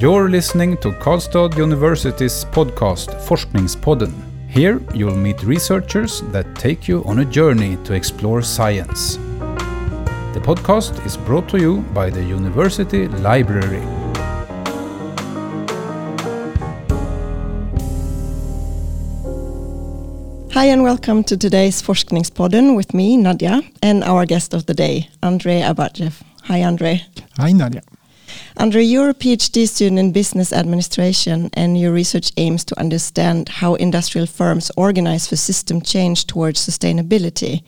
You're listening to Karlstad University's podcast Forskningspodden. Here you'll meet researchers that take you on a journey to explore science. The podcast is brought to you by the University Library. Hi and welcome to today's Forskningspodden with me, Nadia, and our guest of the day, Andrei Abajev. Hi, Andrei. Hi, Nadia. Andrei, you're a PhD student in business administration, and your research aims to understand how industrial firms organize for system change towards sustainability.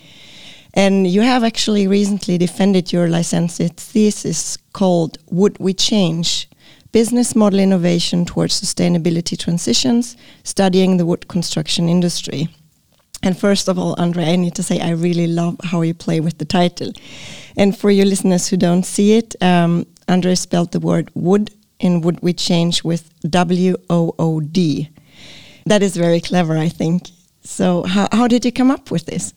And you have actually recently defended your licentiate thesis called Would We Change? Business Model Innovation Towards Sustainability Transitions, studying the wood construction industry. And first of all, Andre, I need to say I really love how you play with the title. And for your listeners who don't see it, um, Andre spelled the word wood in Would We Change with W O O D. That is very clever, I think. So, how, how did you come up with this?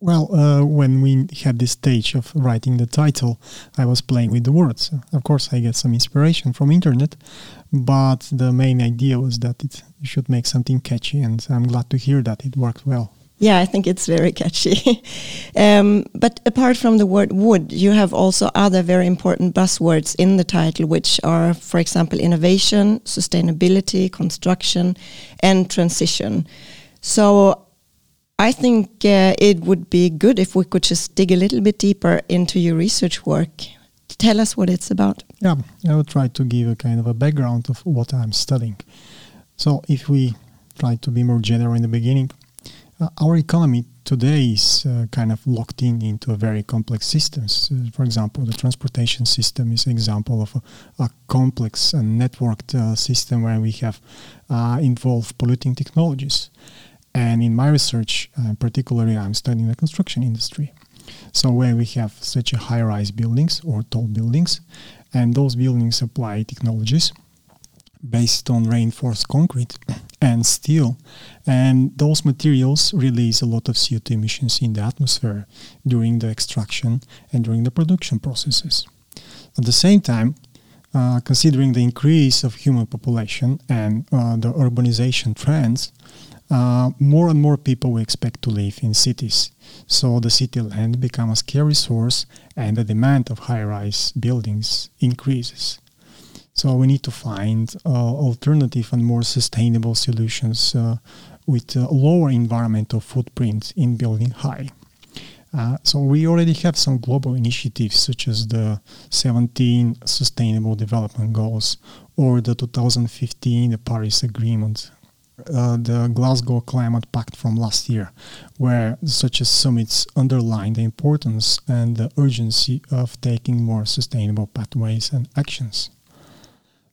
Well, uh, when we had this stage of writing the title, I was playing with the words. Of course, I get some inspiration from internet, but the main idea was that it should make something catchy, and I'm glad to hear that it worked well. Yeah, I think it's very catchy. um, but apart from the word wood, you have also other very important buzzwords in the title, which are, for example, innovation, sustainability, construction, and transition. So I think uh, it would be good if we could just dig a little bit deeper into your research work. Tell us what it's about. Yeah, I will try to give a kind of a background of what I'm studying. So, if we try to be more general in the beginning, our economy today is uh, kind of locked in into a very complex systems. Uh, for example, the transportation system is an example of a, a complex and networked uh, system where we have uh, involved polluting technologies. And in my research, uh, particularly, I'm studying the construction industry. So where we have such a high-rise buildings or tall buildings, and those buildings apply technologies based on reinforced concrete and steel, and those materials release a lot of CO2 emissions in the atmosphere during the extraction and during the production processes. At the same time, uh, considering the increase of human population and uh, the urbanization trends, uh, more and more people we expect to live in cities. So the city land becomes a scarce resource and the demand of high-rise buildings increases. So we need to find uh, alternative and more sustainable solutions uh, with a lower environmental footprint in building high. Uh, so we already have some global initiatives such as the 17 Sustainable Development Goals or the 2015 the Paris Agreement uh, the Glasgow Climate Pact from last year, where such as summits underline the importance and the urgency of taking more sustainable pathways and actions.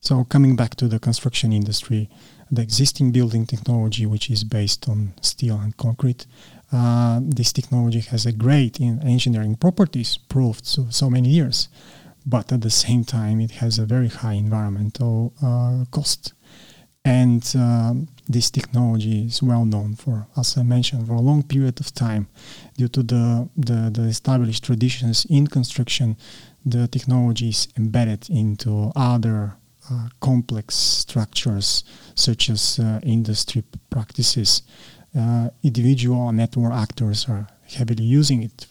So, coming back to the construction industry, the existing building technology, which is based on steel and concrete, uh, this technology has a great in engineering properties proved so, so many years, but at the same time, it has a very high environmental uh, cost. And um, this technology is well known for, as I mentioned, for a long period of time due to the, the, the established traditions in construction. The technology is embedded into other uh, complex structures such as uh, industry practices. Uh, individual network actors are heavily using it.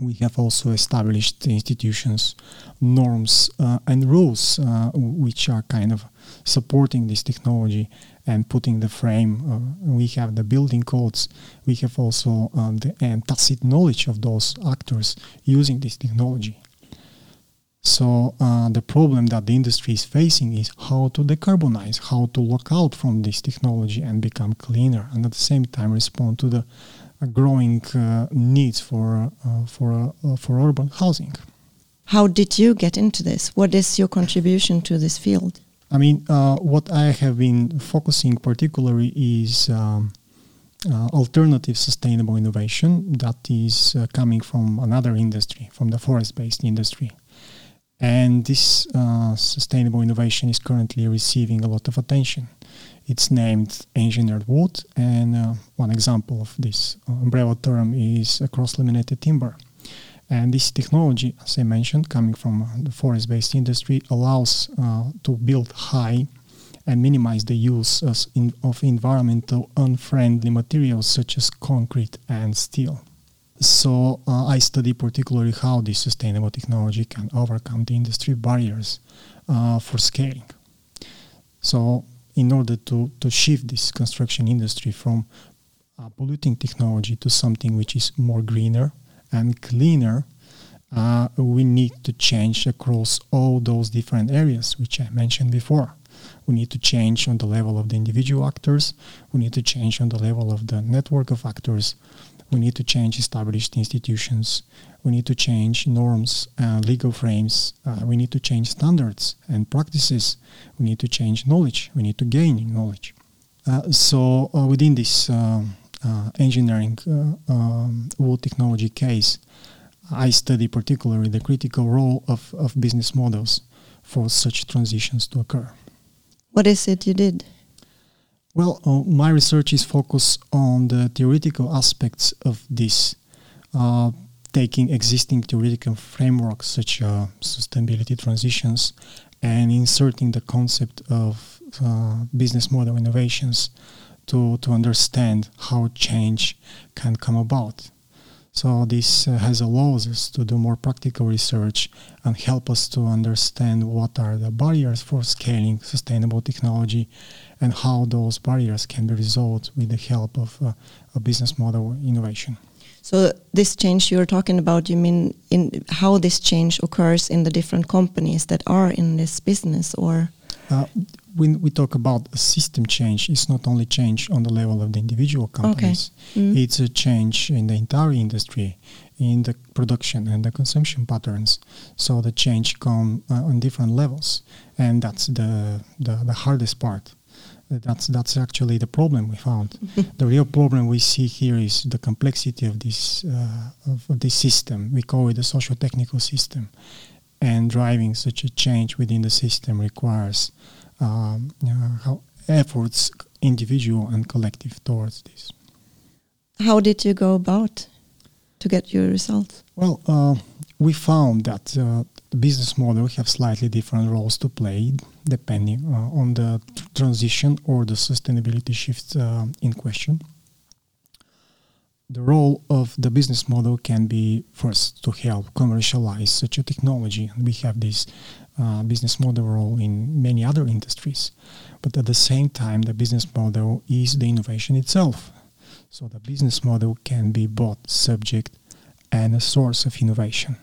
We have also established institutions, norms, uh, and rules uh, which are kind of supporting this technology and putting the frame. Uh, we have the building codes. We have also the tacit knowledge of those actors using this technology. So uh, the problem that the industry is facing is how to decarbonize, how to lock out from this technology and become cleaner, and at the same time respond to the uh, growing uh, needs for uh, for for urban housing. How did you get into this? What is your contribution to this field? I mean, uh, what I have been focusing particularly is um, uh, alternative sustainable innovation that is uh, coming from another industry, from the forest-based industry. And this uh, sustainable innovation is currently receiving a lot of attention. It's named engineered wood, and uh, one example of this umbrella term is a cross-laminated timber. And this technology, as I mentioned, coming from uh, the forest-based industry, allows uh, to build high and minimize the use in, of environmental unfriendly materials such as concrete and steel. So uh, I study particularly how this sustainable technology can overcome the industry barriers uh, for scaling. So in order to, to shift this construction industry from uh, polluting technology to something which is more greener and cleaner, uh, we need to change across all those different areas which I mentioned before. We need to change on the level of the individual actors. We need to change on the level of the network of actors. We need to change established institutions. We need to change norms, uh, legal frames. Uh, we need to change standards and practices. We need to change knowledge. We need to gain knowledge. Uh, so uh, within this uh, uh, engineering um, wood technology case, I study particularly the critical role of, of business models for such transitions to occur. What is it you did? Well, uh, my research is focused on the theoretical aspects of this, uh, taking existing theoretical frameworks such as uh, sustainability transitions and inserting the concept of uh, business model innovations to, to understand how change can come about. So this uh, has allowed us to do more practical research and help us to understand what are the barriers for scaling sustainable technology and how those barriers can be resolved with the help of uh, a business model innovation. So this change you're talking about, you mean in how this change occurs in the different companies that are in this business or? Uh, when we talk about a system change, it's not only change on the level of the individual companies. Okay. Mm. It's a change in the entire industry, in the production and the consumption patterns. So the change come uh, on different levels, and that's the, the, the hardest part. That's that's actually the problem we found. the real problem we see here is the complexity of this uh, of, of this system. We call it a socio-technical system, and driving such a change within the system requires um, uh, efforts, individual and collective, towards this. How did you go about to get your results? Well, uh, we found that uh, the business model have slightly different roles to play depending uh, on the transition or the sustainability shift uh, in question. The role of the business model can be first to help commercialize such a technology. And we have this uh, business model role in many other industries. But at the same time, the business model is the innovation itself. So the business model can be both subject and a source of innovation.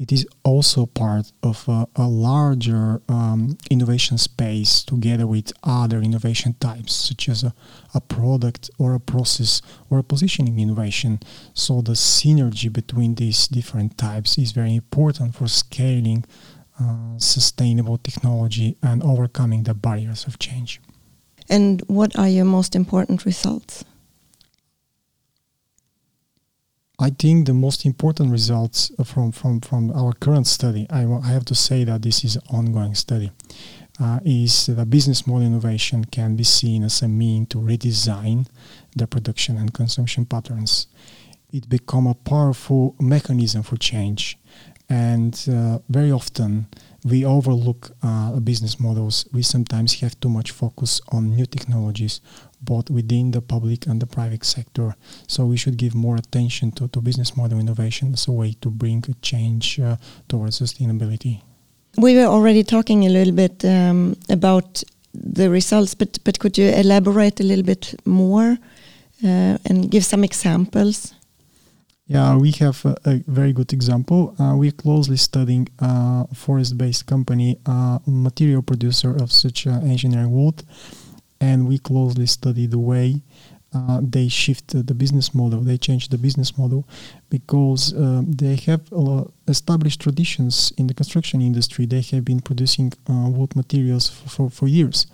It is also part of a, a larger um, innovation space together with other innovation types, such as a, a product or a process or a positioning innovation. So the synergy between these different types is very important for scaling uh, sustainable technology and overcoming the barriers of change. And what are your most important results? I think the most important results from, from, from our current study, I, I have to say that this is an ongoing study, uh, is that business model innovation can be seen as a mean to redesign the production and consumption patterns. It become a powerful mechanism for change and uh, very often we overlook uh, business models. We sometimes have too much focus on new technologies, both within the public and the private sector. So we should give more attention to, to business model innovation as a way to bring a change uh, towards sustainability. We were already talking a little bit um, about the results, but but could you elaborate a little bit more uh, and give some examples? Yeah, we have a, a very good example. Uh, we're closely studying a forest-based company, uh, material producer of such uh, engineering wood, and we closely study the way uh, they shift the business model. They change the business model because uh, they have established traditions in the construction industry. They have been producing uh, wood materials for, for, for years,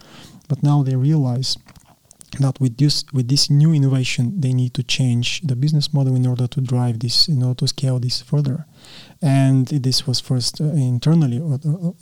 but now they realize that with this with this new innovation they need to change the business model in order to drive this in order to scale this further. And this was first uh, internally uh, uh,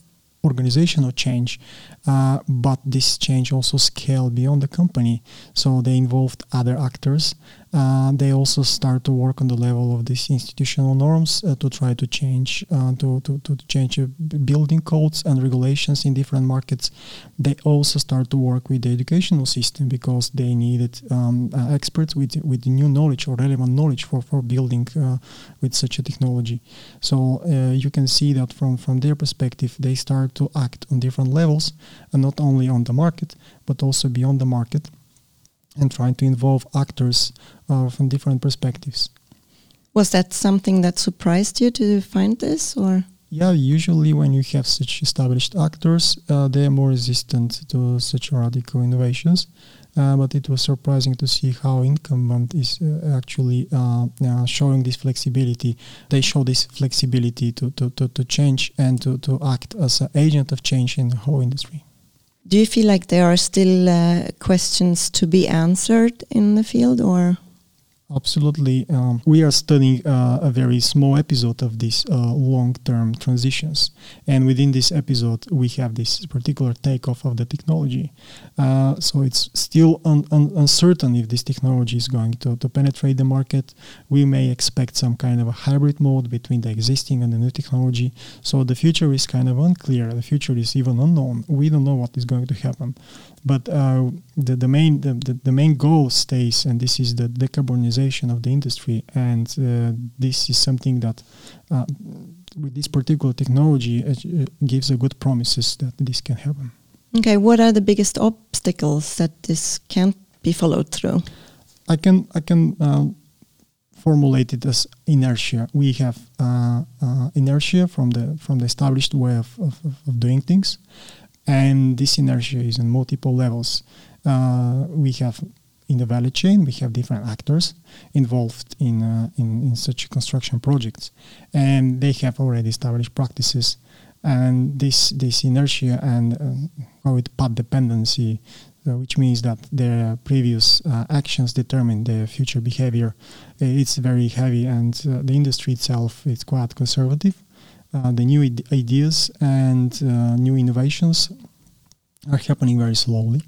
organizational change uh, but this change also scaled beyond the company. So they involved other actors Uh, they also start to work on the level of these institutional norms uh, to try to change uh, to, to, to change uh, building codes and regulations in different markets. They also start to work with the educational system because they needed um, uh, experts with with new knowledge or relevant knowledge for for building uh, with such a technology. So you can see that from from their perspective, they start to act on different levels and not only on the market but also beyond the market and trying to involve actors uh, from different perspectives. Was that something that surprised you to find this, or? Yeah, usually when you have such established actors, uh, they are more resistant to such radical innovations. Uh, but it was surprising to see how incumbent is uh, actually uh, uh, showing this flexibility. They show this flexibility to, to, to, to change and to, to act as an agent of change in the whole industry. Do you feel like there are still uh, questions to be answered in the field, or? Absolutely. Um, we are studying uh, a very small episode of these uh, long-term transitions. And within this episode, we have this particular takeoff of the technology. Uh, so it's still un- un- uncertain if this technology is going to, to penetrate the market. We may expect some kind of a hybrid mode between the existing and the new technology. So the future is kind of unclear. The future is even unknown. We don't know what is going to happen. But uh, the, the main the, the, the, main goal stays, and this is the decarbonization of the industry. And uh, this is something that, uh, with this particular technology, uh, gives a good promises that this can happen. Okay, what are the biggest obstacles that this can't be followed through? I can I can uh, formulate it as inertia. We have uh, inertia from the from the established way of, of, of doing things and this inertia is on multiple levels. Uh, we have in the value chain, we have different actors involved in, uh, in, in such construction projects, and they have already established practices. And this this inertia and uh, call it path dependency, uh, which means that their previous uh, actions determine their future behavior. It's very heavy, and uh, the industry itself is quite conservative uh, the new ideas and uh, new innovations are happening very slowly.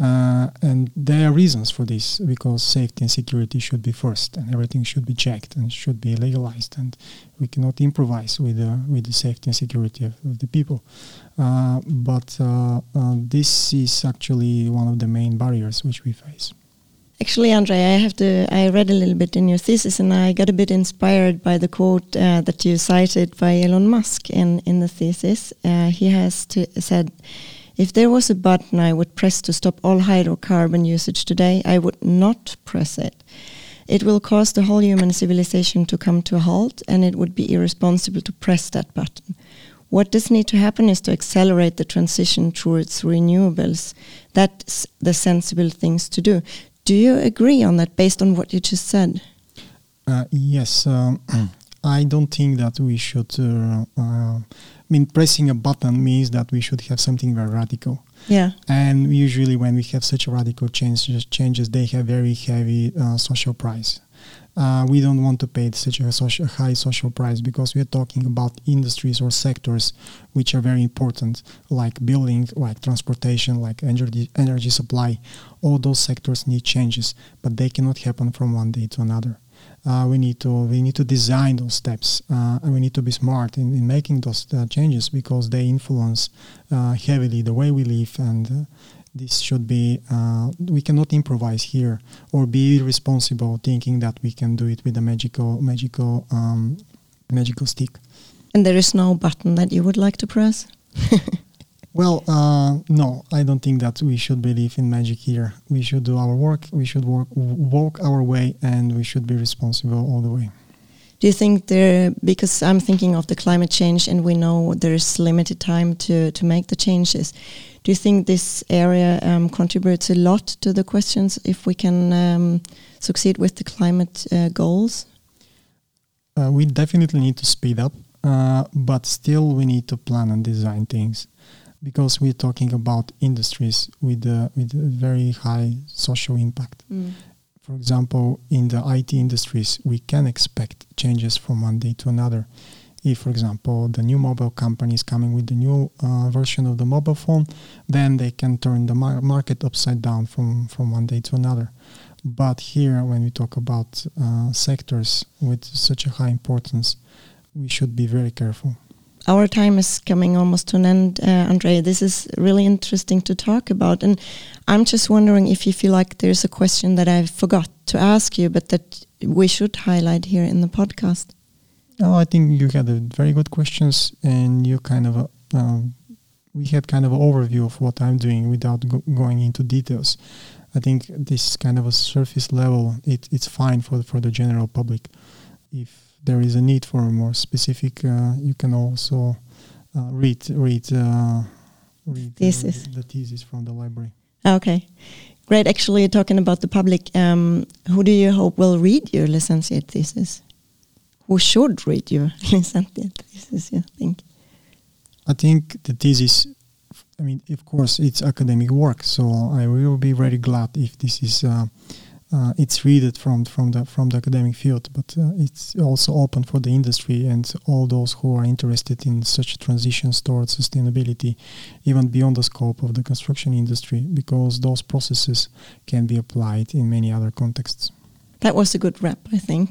Uh, and there are reasons for this because safety and security should be first, and everything should be checked and should be legalized. And we cannot improvise with the with the safety and security of, of the people. Uh, but uh, uh, this is actually one of the main barriers which we face. Actually, Andre, I have to. I read a little bit in your thesis, and I got a bit inspired by the quote uh, that you cited by Elon Musk in in the thesis. Uh, he has to, said, "If there was a button I would press to stop all hydrocarbon usage today, I would not press it. It will cause the whole human civilization to come to a halt, and it would be irresponsible to press that button." What does need to happen is to accelerate the transition towards renewables. That's the sensible things to do. Do you agree on that based on what you just said? Uh, yes. Um, I don't think that we should. Uh, uh, mean, pressing a button means that we should have something very radical. Yeah. And usually, when we have such a radical changes, changes they have very heavy uh, social price uh, we don't want to pay such a, social, high social price because we are talking about industries or sectors which are very important, like building, like transportation, like energy, energy supply. All those sectors need changes, but they cannot happen from one day to another. Uh, we need to we need to design those steps uh, and we need to be smart in, in making those uh, changes because they influence uh, heavily the way we live and uh, this should be uh, we cannot improvise here or be irresponsible thinking that we can do it with a magical magical um, magical stick. And there is no button that you would like to press well uh, no i don't think that we should believe in magic here. We should do our work we should work walk our way and we should be responsible all the way. Do you think there because i'm thinking of the climate change and we know there's limited time to to make the changes do you think this area um, contributes a lot to the questions if we can um, succeed with the climate uh, goals? Uh, we definitely need to speed up, uh, but still we need to plan and design things because we're talking about industries with with very high social impact. Mm. For example, in the IT industries, we can expect changes from one day to another if, for example, the new mobile company is coming with the new uh, version of the mobile phone, then they can turn the mar- market upside down from, from one day to another. But here, when we talk about uh, sectors with such a high importance, we should be very careful. Our time is coming almost to an end, uh, Andre. This is really interesting to talk about. And I'm just wondering if you feel like there's a question that I forgot to ask you, but that we should highlight here in the podcast. No, I think you had very good questions, and you kind of uh, we had kind of an overview of what I'm doing without go going into details. I think this kind of a surface level, it, it's fine for for the general public. If there is a need for a more specific, uh, you can also uh, read read uh, read thesis. the thesis from the library. Okay, great. Actually, talking about the public, um, who do you hope will read your licentiate thesis? Who should read your licentiate thesis? You think? I think the thesis. I mean, of course, it's academic work, so I will be very glad if this is uh, uh, it's read from from the from the academic field, but uh, it's also open for the industry and all those who are interested in such transitions towards sustainability, even beyond the scope of the construction industry, because those processes can be applied in many other contexts. That was a good wrap, I think.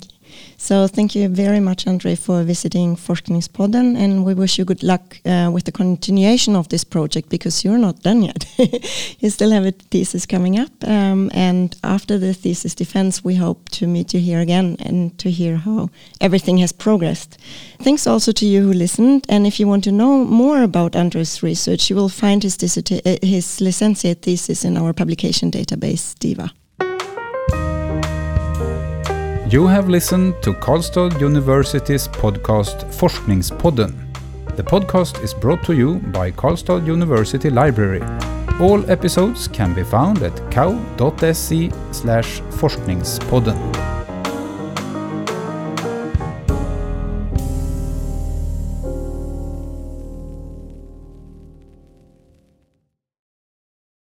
So thank you very much, Andre, for visiting Forskningspodden, and we wish you good luck uh, with the continuation of this project because you're not done yet. you still have a thesis coming up, um, and after the thesis defense, we hope to meet you here again and to hear how everything has progressed. Thanks also to you who listened, and if you want to know more about Andre's research, you will find his, uh, his licentiate thesis in our publication database, DIVA. You have listened to Karlstad University's podcast Forskningspodden. The podcast is brought to you by Karlstad University Library. All episodes can be found at kau.se forskningspodden.